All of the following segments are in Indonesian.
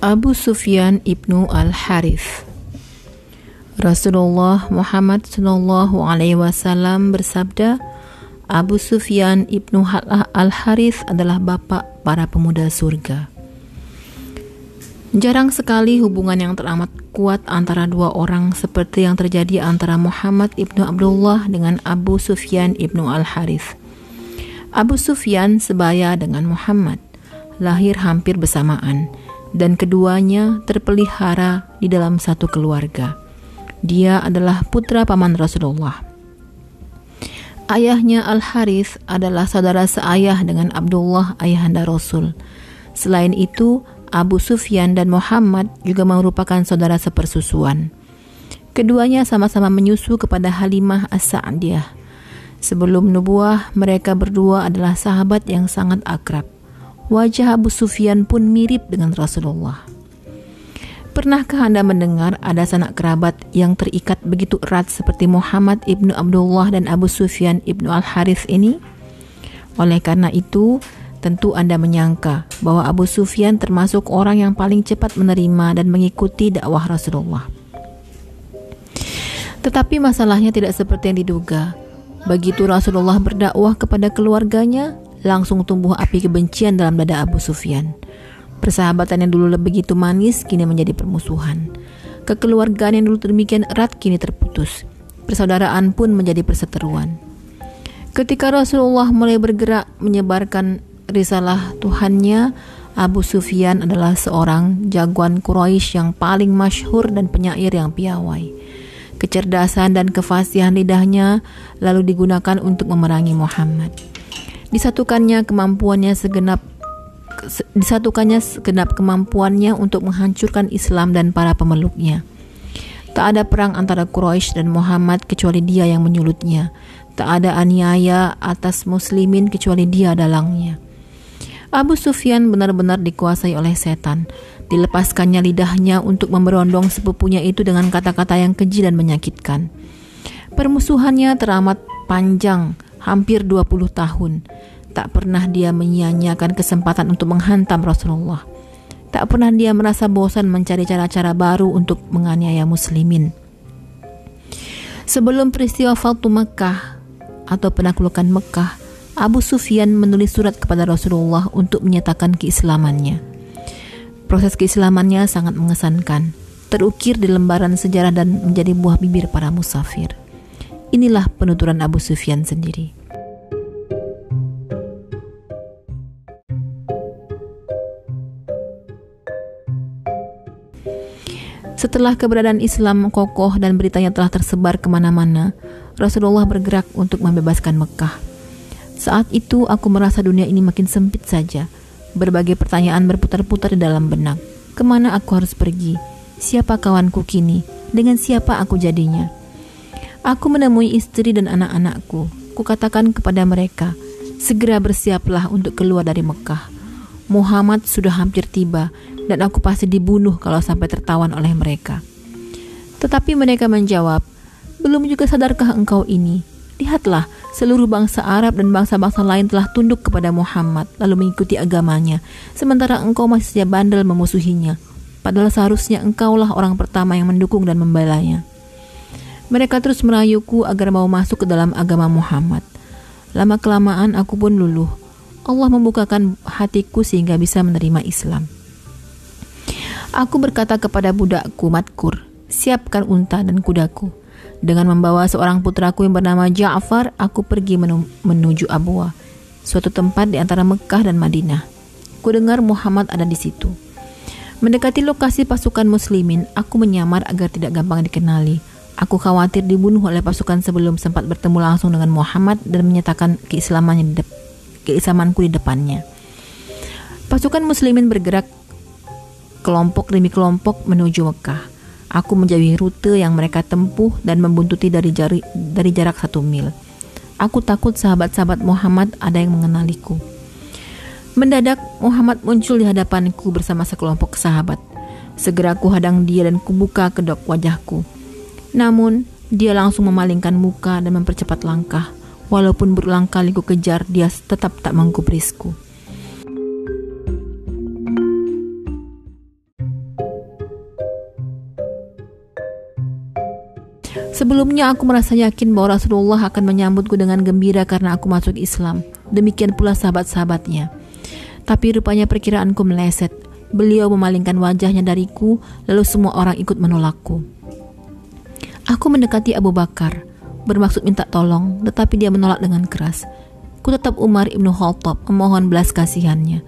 Abu Sufyan ibnu Al-Harith Rasulullah Muhammad Sallallahu Alaihi Wasallam bersabda, Abu Sufyan ibnu Al-Harith adalah bapak para pemuda surga. Jarang sekali hubungan yang teramat kuat antara dua orang seperti yang terjadi antara Muhammad ibnu Abdullah dengan Abu Sufyan ibnu Al-Harith. Abu Sufyan sebaya dengan Muhammad, lahir hampir bersamaan, dan keduanya terpelihara di dalam satu keluarga. Dia adalah putra paman Rasulullah. Ayahnya Al-Harith adalah saudara seayah dengan Abdullah ayahanda Rasul. Selain itu, Abu Sufyan dan Muhammad juga merupakan saudara sepersusuan. Keduanya sama-sama menyusu kepada Halimah As-Sa'diyah. Sebelum nubuah, mereka berdua adalah sahabat yang sangat akrab. Wajah Abu Sufyan pun mirip dengan Rasulullah. Pernahkah Anda mendengar ada sanak kerabat yang terikat begitu erat seperti Muhammad ibnu Abdullah dan Abu Sufyan ibnu Al-Harith ini? Oleh karena itu, tentu Anda menyangka bahwa Abu Sufyan termasuk orang yang paling cepat menerima dan mengikuti dakwah Rasulullah. Tetapi masalahnya tidak seperti yang diduga. Begitu Rasulullah berdakwah kepada keluarganya, langsung tumbuh api kebencian dalam dada Abu Sufyan. Persahabatan yang dulu begitu manis kini menjadi permusuhan. Kekeluargaan yang dulu demikian erat kini terputus. Persaudaraan pun menjadi perseteruan. Ketika Rasulullah mulai bergerak menyebarkan risalah Tuhannya, Abu Sufyan adalah seorang jagoan Quraisy yang paling masyhur dan penyair yang piawai. Kecerdasan dan kefasihan lidahnya lalu digunakan untuk memerangi Muhammad. Disatukannya kemampuannya segenap disatukannya segenap kemampuannya untuk menghancurkan Islam dan para pemeluknya. Tak ada perang antara Quraisy dan Muhammad kecuali dia yang menyulutnya. Tak ada aniaya atas muslimin kecuali dia dalangnya. Abu Sufyan benar-benar dikuasai oleh setan. Dilepaskannya lidahnya untuk memberondong sepupunya itu dengan kata-kata yang keji dan menyakitkan. Permusuhannya teramat panjang, hampir 20 tahun. Tak pernah dia menyia-nyiakan kesempatan untuk menghantam Rasulullah. Tak pernah dia merasa bosan mencari cara-cara baru untuk menganiaya muslimin. Sebelum peristiwa Fatu Mekah atau penaklukan Mekah, Abu Sufyan menulis surat kepada Rasulullah untuk menyatakan keislamannya. Proses keislamannya sangat mengesankan, terukir di lembaran sejarah dan menjadi buah bibir para musafir. Inilah penuturan Abu Sufyan sendiri. Setelah keberadaan Islam kokoh dan beritanya telah tersebar ke mana-mana, Rasulullah bergerak untuk membebaskan Mekah. Saat itu aku merasa dunia ini makin sempit saja. Berbagai pertanyaan berputar-putar di dalam benak. Ke mana aku harus pergi? Siapa kawanku kini? Dengan siapa aku jadinya? Aku menemui istri dan anak-anakku. Kukatakan kepada mereka, segera bersiaplah untuk keluar dari Mekah. Muhammad sudah hampir tiba dan aku pasti dibunuh kalau sampai tertawan oleh mereka. Tetapi mereka menjawab, belum juga sadarkah engkau ini? Lihatlah, seluruh bangsa Arab dan bangsa-bangsa lain telah tunduk kepada Muhammad lalu mengikuti agamanya, sementara engkau masih saja bandel memusuhinya. Padahal seharusnya engkaulah orang pertama yang mendukung dan membelanya. Mereka terus merayuku agar mau masuk ke dalam agama Muhammad. Lama-kelamaan aku pun luluh. Allah membukakan hatiku sehingga bisa menerima Islam. Aku berkata kepada budakku Matkur, siapkan unta dan kudaku. Dengan membawa seorang putraku yang bernama Ja'far, aku pergi menu menuju Abwa, suatu tempat di antara Mekah dan Madinah. Kudengar Muhammad ada di situ. Mendekati lokasi pasukan muslimin, aku menyamar agar tidak gampang dikenali. Aku khawatir dibunuh oleh pasukan sebelum sempat bertemu langsung dengan Muhammad dan menyatakan keislamannya di keislamanku di depannya. Pasukan muslimin bergerak kelompok demi kelompok menuju Mekah. Aku menjauhi rute yang mereka tempuh dan membuntuti dari, jari, dari jarak satu mil. Aku takut sahabat-sahabat Muhammad ada yang mengenaliku. Mendadak Muhammad muncul di hadapanku bersama sekelompok sahabat. Segera ku hadang dia dan kubuka kedok wajahku. Namun, dia langsung memalingkan muka dan mempercepat langkah. Walaupun berulang kali ku kejar, dia tetap tak menggubrisku. Sebelumnya aku merasa yakin bahwa Rasulullah akan menyambutku dengan gembira karena aku masuk Islam. Demikian pula sahabat-sahabatnya. Tapi rupanya perkiraanku meleset. Beliau memalingkan wajahnya dariku, lalu semua orang ikut menolakku. Aku mendekati Abu Bakar, bermaksud minta tolong, tetapi dia menolak dengan keras. Ku tetap Umar ibnu Khattab memohon belas kasihannya,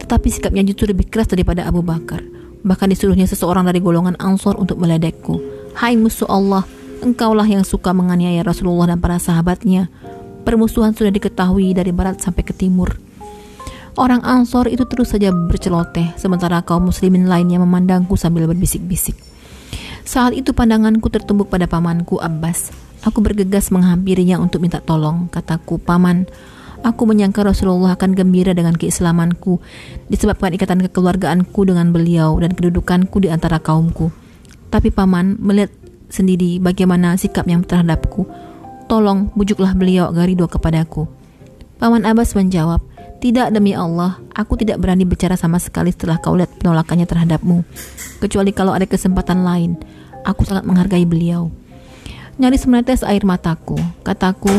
tetapi sikapnya justru lebih keras daripada Abu Bakar. Bahkan disuruhnya seseorang dari golongan Ansor untuk meledekku. Hai musuh Allah, engkaulah yang suka menganiaya Rasulullah dan para sahabatnya. Permusuhan sudah diketahui dari barat sampai ke timur. Orang Ansor itu terus saja berceloteh, sementara kaum muslimin lainnya memandangku sambil berbisik-bisik. Saat itu pandanganku tertumbuk pada pamanku Abbas. Aku bergegas menghampirinya untuk minta tolong. Kataku, Paman, aku menyangka Rasulullah akan gembira dengan keislamanku disebabkan ikatan kekeluargaanku dengan beliau dan kedudukanku di antara kaumku. Tapi Paman melihat sendiri bagaimana sikapnya terhadapku. Tolong bujuklah beliau agar ridho kepadaku. Paman Abbas menjawab, tidak demi Allah, aku tidak berani bicara sama sekali setelah kau lihat penolakannya terhadapmu. Kecuali kalau ada kesempatan lain, aku sangat menghargai beliau. Nyaris menetes air mataku. Kataku,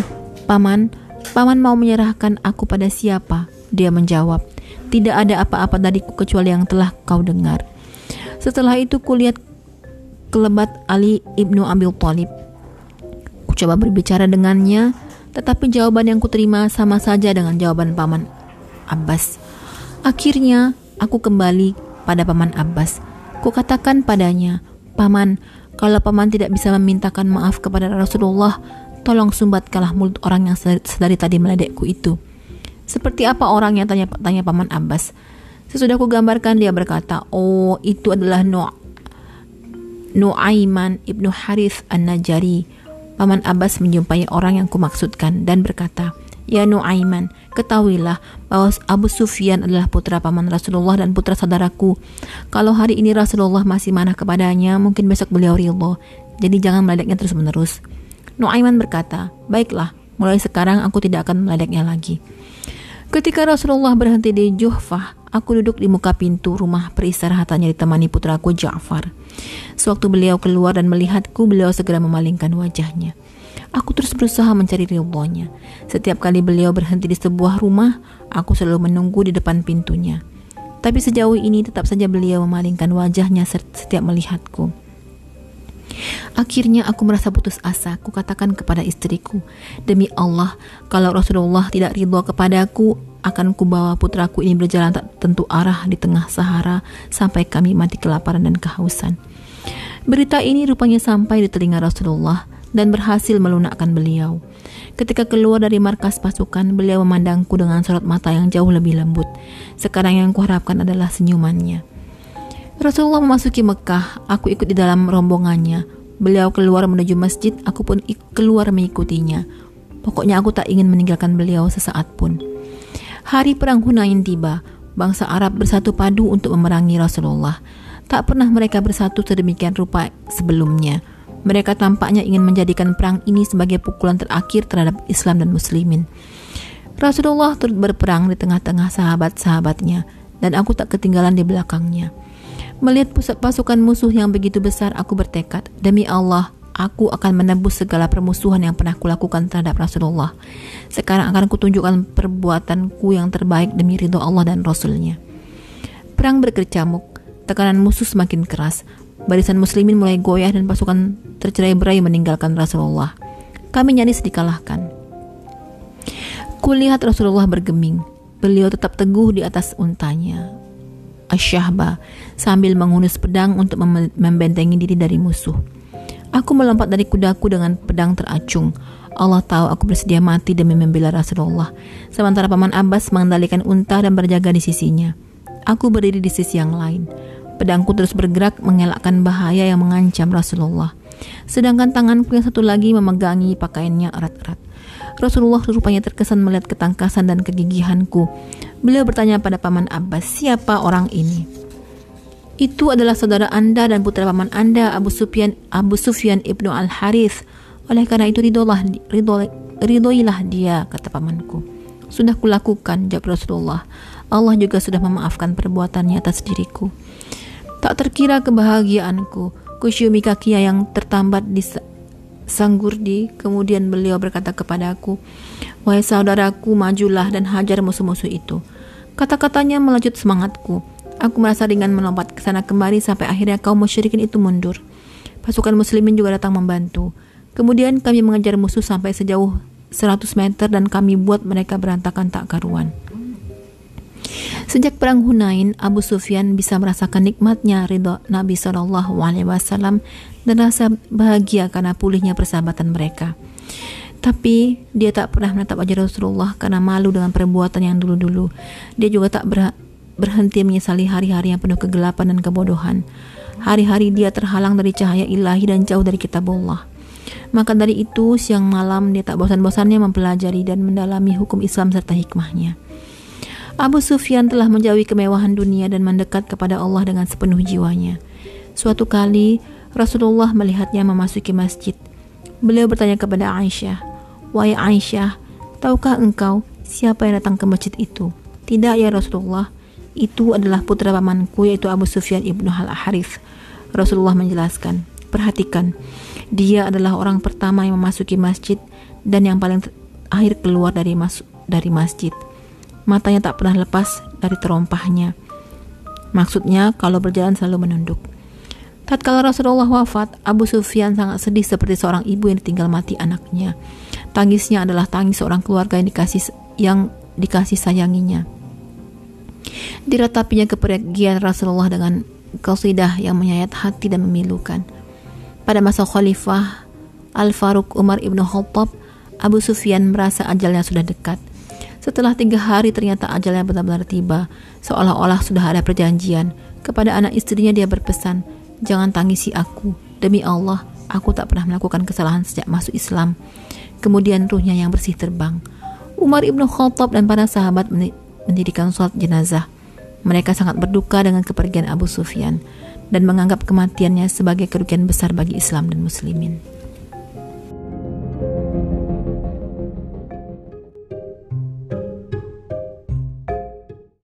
Paman, Paman mau menyerahkan aku pada siapa? Dia menjawab, tidak ada apa-apa dariku kecuali yang telah kau dengar. Setelah itu kulihat kelebat Ali ibnu Abil Talib. Ku coba berbicara dengannya, tetapi jawaban yang kuterima sama saja dengan jawaban paman Abbas. Akhirnya, aku kembali pada Paman Abbas. Kukatakan padanya, Paman, kalau Paman tidak bisa memintakan maaf kepada Rasulullah, tolong sumbatkanlah mulut orang yang sedari tadi meledekku itu. Seperti apa orang yang tanya, tanya Paman Abbas? Sesudah ku gambarkan dia berkata, oh itu adalah Nu Nu'aiman ibnu Harith an-Najari. Paman Abbas menjumpai orang yang kumaksudkan dan berkata, Ya Nu'aiman, ketahuilah bahwa Abu Sufyan adalah putra paman Rasulullah dan putra saudaraku. Kalau hari ini Rasulullah masih marah kepadanya, mungkin besok beliau ridho. Jadi jangan meledeknya terus-menerus. Nu'aiman berkata, Baiklah, mulai sekarang aku tidak akan meledeknya lagi. Ketika Rasulullah berhenti di Juhfah, aku duduk di muka pintu rumah peristirahatannya ditemani putraku Ja'far. Sewaktu beliau keluar dan melihatku, beliau segera memalingkan wajahnya. Aku terus berusaha mencari ridhonya. Setiap kali beliau berhenti di sebuah rumah, aku selalu menunggu di depan pintunya. Tapi sejauh ini tetap saja beliau memalingkan wajahnya setiap melihatku. Akhirnya aku merasa putus asa. Ku katakan kepada istriku, demi Allah, kalau Rasulullah tidak ridho kepadaku, akan kubawa putraku ini berjalan tak tentu arah di tengah Sahara sampai kami mati kelaparan dan kehausan. Berita ini rupanya sampai di telinga Rasulullah dan berhasil melunakkan beliau. Ketika keluar dari markas pasukan, beliau memandangku dengan sorot mata yang jauh lebih lembut. Sekarang yang kuharapkan adalah senyumannya. Rasulullah memasuki Mekah, aku ikut di dalam rombongannya. Beliau keluar menuju masjid, aku pun keluar mengikutinya. Pokoknya aku tak ingin meninggalkan beliau sesaat pun. Hari perang Hunain tiba, bangsa Arab bersatu padu untuk memerangi Rasulullah. Tak pernah mereka bersatu sedemikian rupa sebelumnya. Mereka tampaknya ingin menjadikan perang ini sebagai pukulan terakhir terhadap Islam dan Muslimin. Rasulullah turut berperang di tengah-tengah sahabat-sahabatnya, dan aku tak ketinggalan di belakangnya. Melihat pusat pasukan musuh yang begitu besar, aku bertekad, demi Allah, aku akan menembus segala permusuhan yang pernah kulakukan terhadap Rasulullah. Sekarang akan kutunjukkan perbuatanku yang terbaik demi ridho Allah dan Rasulnya. Perang berkecamuk, tekanan musuh semakin keras, Barisan muslimin mulai goyah dan pasukan tercerai-berai meninggalkan Rasulullah. Kami nyaris dikalahkan. Kulihat Rasulullah bergeming. Beliau tetap teguh di atas untanya. Asyahba sambil menghunus pedang untuk mem membentengi diri dari musuh. Aku melompat dari kudaku dengan pedang teracung. Allah tahu aku bersedia mati demi membela Rasulullah. Sementara Paman Abbas mengendalikan unta dan berjaga di sisinya. Aku berdiri di sisi yang lain. Pedangku terus bergerak mengelakkan bahaya yang mengancam Rasulullah. Sedangkan tanganku yang satu lagi memegangi pakaiannya erat-erat. Rasulullah rupanya terkesan melihat ketangkasan dan kegigihanku. Beliau bertanya pada paman Abbas, siapa orang ini? Itu adalah saudara Anda dan putra paman Anda, Abu Sufyan, Abu Sufyan ibnu Al Harith. Oleh karena itu ridolah, ridoilah dia, kata pamanku. Sudah kulakukan, jawab Rasulullah. Allah juga sudah memaafkan perbuatannya atas diriku. Tak terkira kebahagiaanku, kusyumi kakinya yang tertambat di sang Gurdi. Kemudian beliau berkata kepadaku, Wahai saudaraku, majulah dan hajar musuh-musuh itu. Kata-katanya melejut semangatku. Aku merasa ringan melompat ke sana kemari sampai akhirnya kaum musyrikin itu mundur. Pasukan muslimin juga datang membantu. Kemudian kami mengejar musuh sampai sejauh 100 meter dan kami buat mereka berantakan tak karuan. Sejak perang Hunain, Abu Sufyan bisa merasakan nikmatnya ridho Nabi Shallallahu Alaihi Wasallam dan rasa bahagia karena pulihnya persahabatan mereka. Tapi dia tak pernah menatap wajah Rasulullah karena malu dengan perbuatan yang dulu-dulu. Dia juga tak berhenti menyesali hari-hari yang penuh kegelapan dan kebodohan. Hari-hari dia terhalang dari cahaya ilahi dan jauh dari kitabullah. Maka dari itu, siang malam dia tak bosan-bosannya mempelajari dan mendalami hukum Islam serta hikmahnya. Abu Sufyan telah menjauhi kemewahan dunia dan mendekat kepada Allah dengan sepenuh jiwanya. Suatu kali, Rasulullah melihatnya memasuki masjid. Beliau bertanya kepada Aisyah, "Wahai Aisyah, tahukah engkau siapa yang datang ke masjid itu?" "Tidak ya Rasulullah, itu adalah putra pamanku yaitu Abu Sufyan ibnu Hal Harith." Rasulullah menjelaskan, "Perhatikan, dia adalah orang pertama yang memasuki masjid dan yang paling akhir keluar dari mas dari masjid." matanya tak pernah lepas dari terompahnya. Maksudnya kalau berjalan selalu menunduk. Tatkala Rasulullah wafat, Abu Sufyan sangat sedih seperti seorang ibu yang ditinggal mati anaknya. Tangisnya adalah tangis seorang keluarga yang dikasih yang dikasih sayanginya. Diratapinya kepergian Rasulullah dengan qasidah yang menyayat hati dan memilukan. Pada masa khalifah Al-Faruq Umar ibnu Khattab, Abu Sufyan merasa ajalnya sudah dekat. Setelah tiga hari ternyata ajalnya benar-benar tiba, seolah-olah sudah ada perjanjian. Kepada anak istrinya dia berpesan, jangan tangisi aku. Demi Allah, aku tak pernah melakukan kesalahan sejak masuk Islam. Kemudian ruhnya yang bersih terbang. Umar ibnu Khattab dan para sahabat mendirikan sholat jenazah. Mereka sangat berduka dengan kepergian Abu Sufyan dan menganggap kematiannya sebagai kerugian besar bagi Islam dan Muslimin.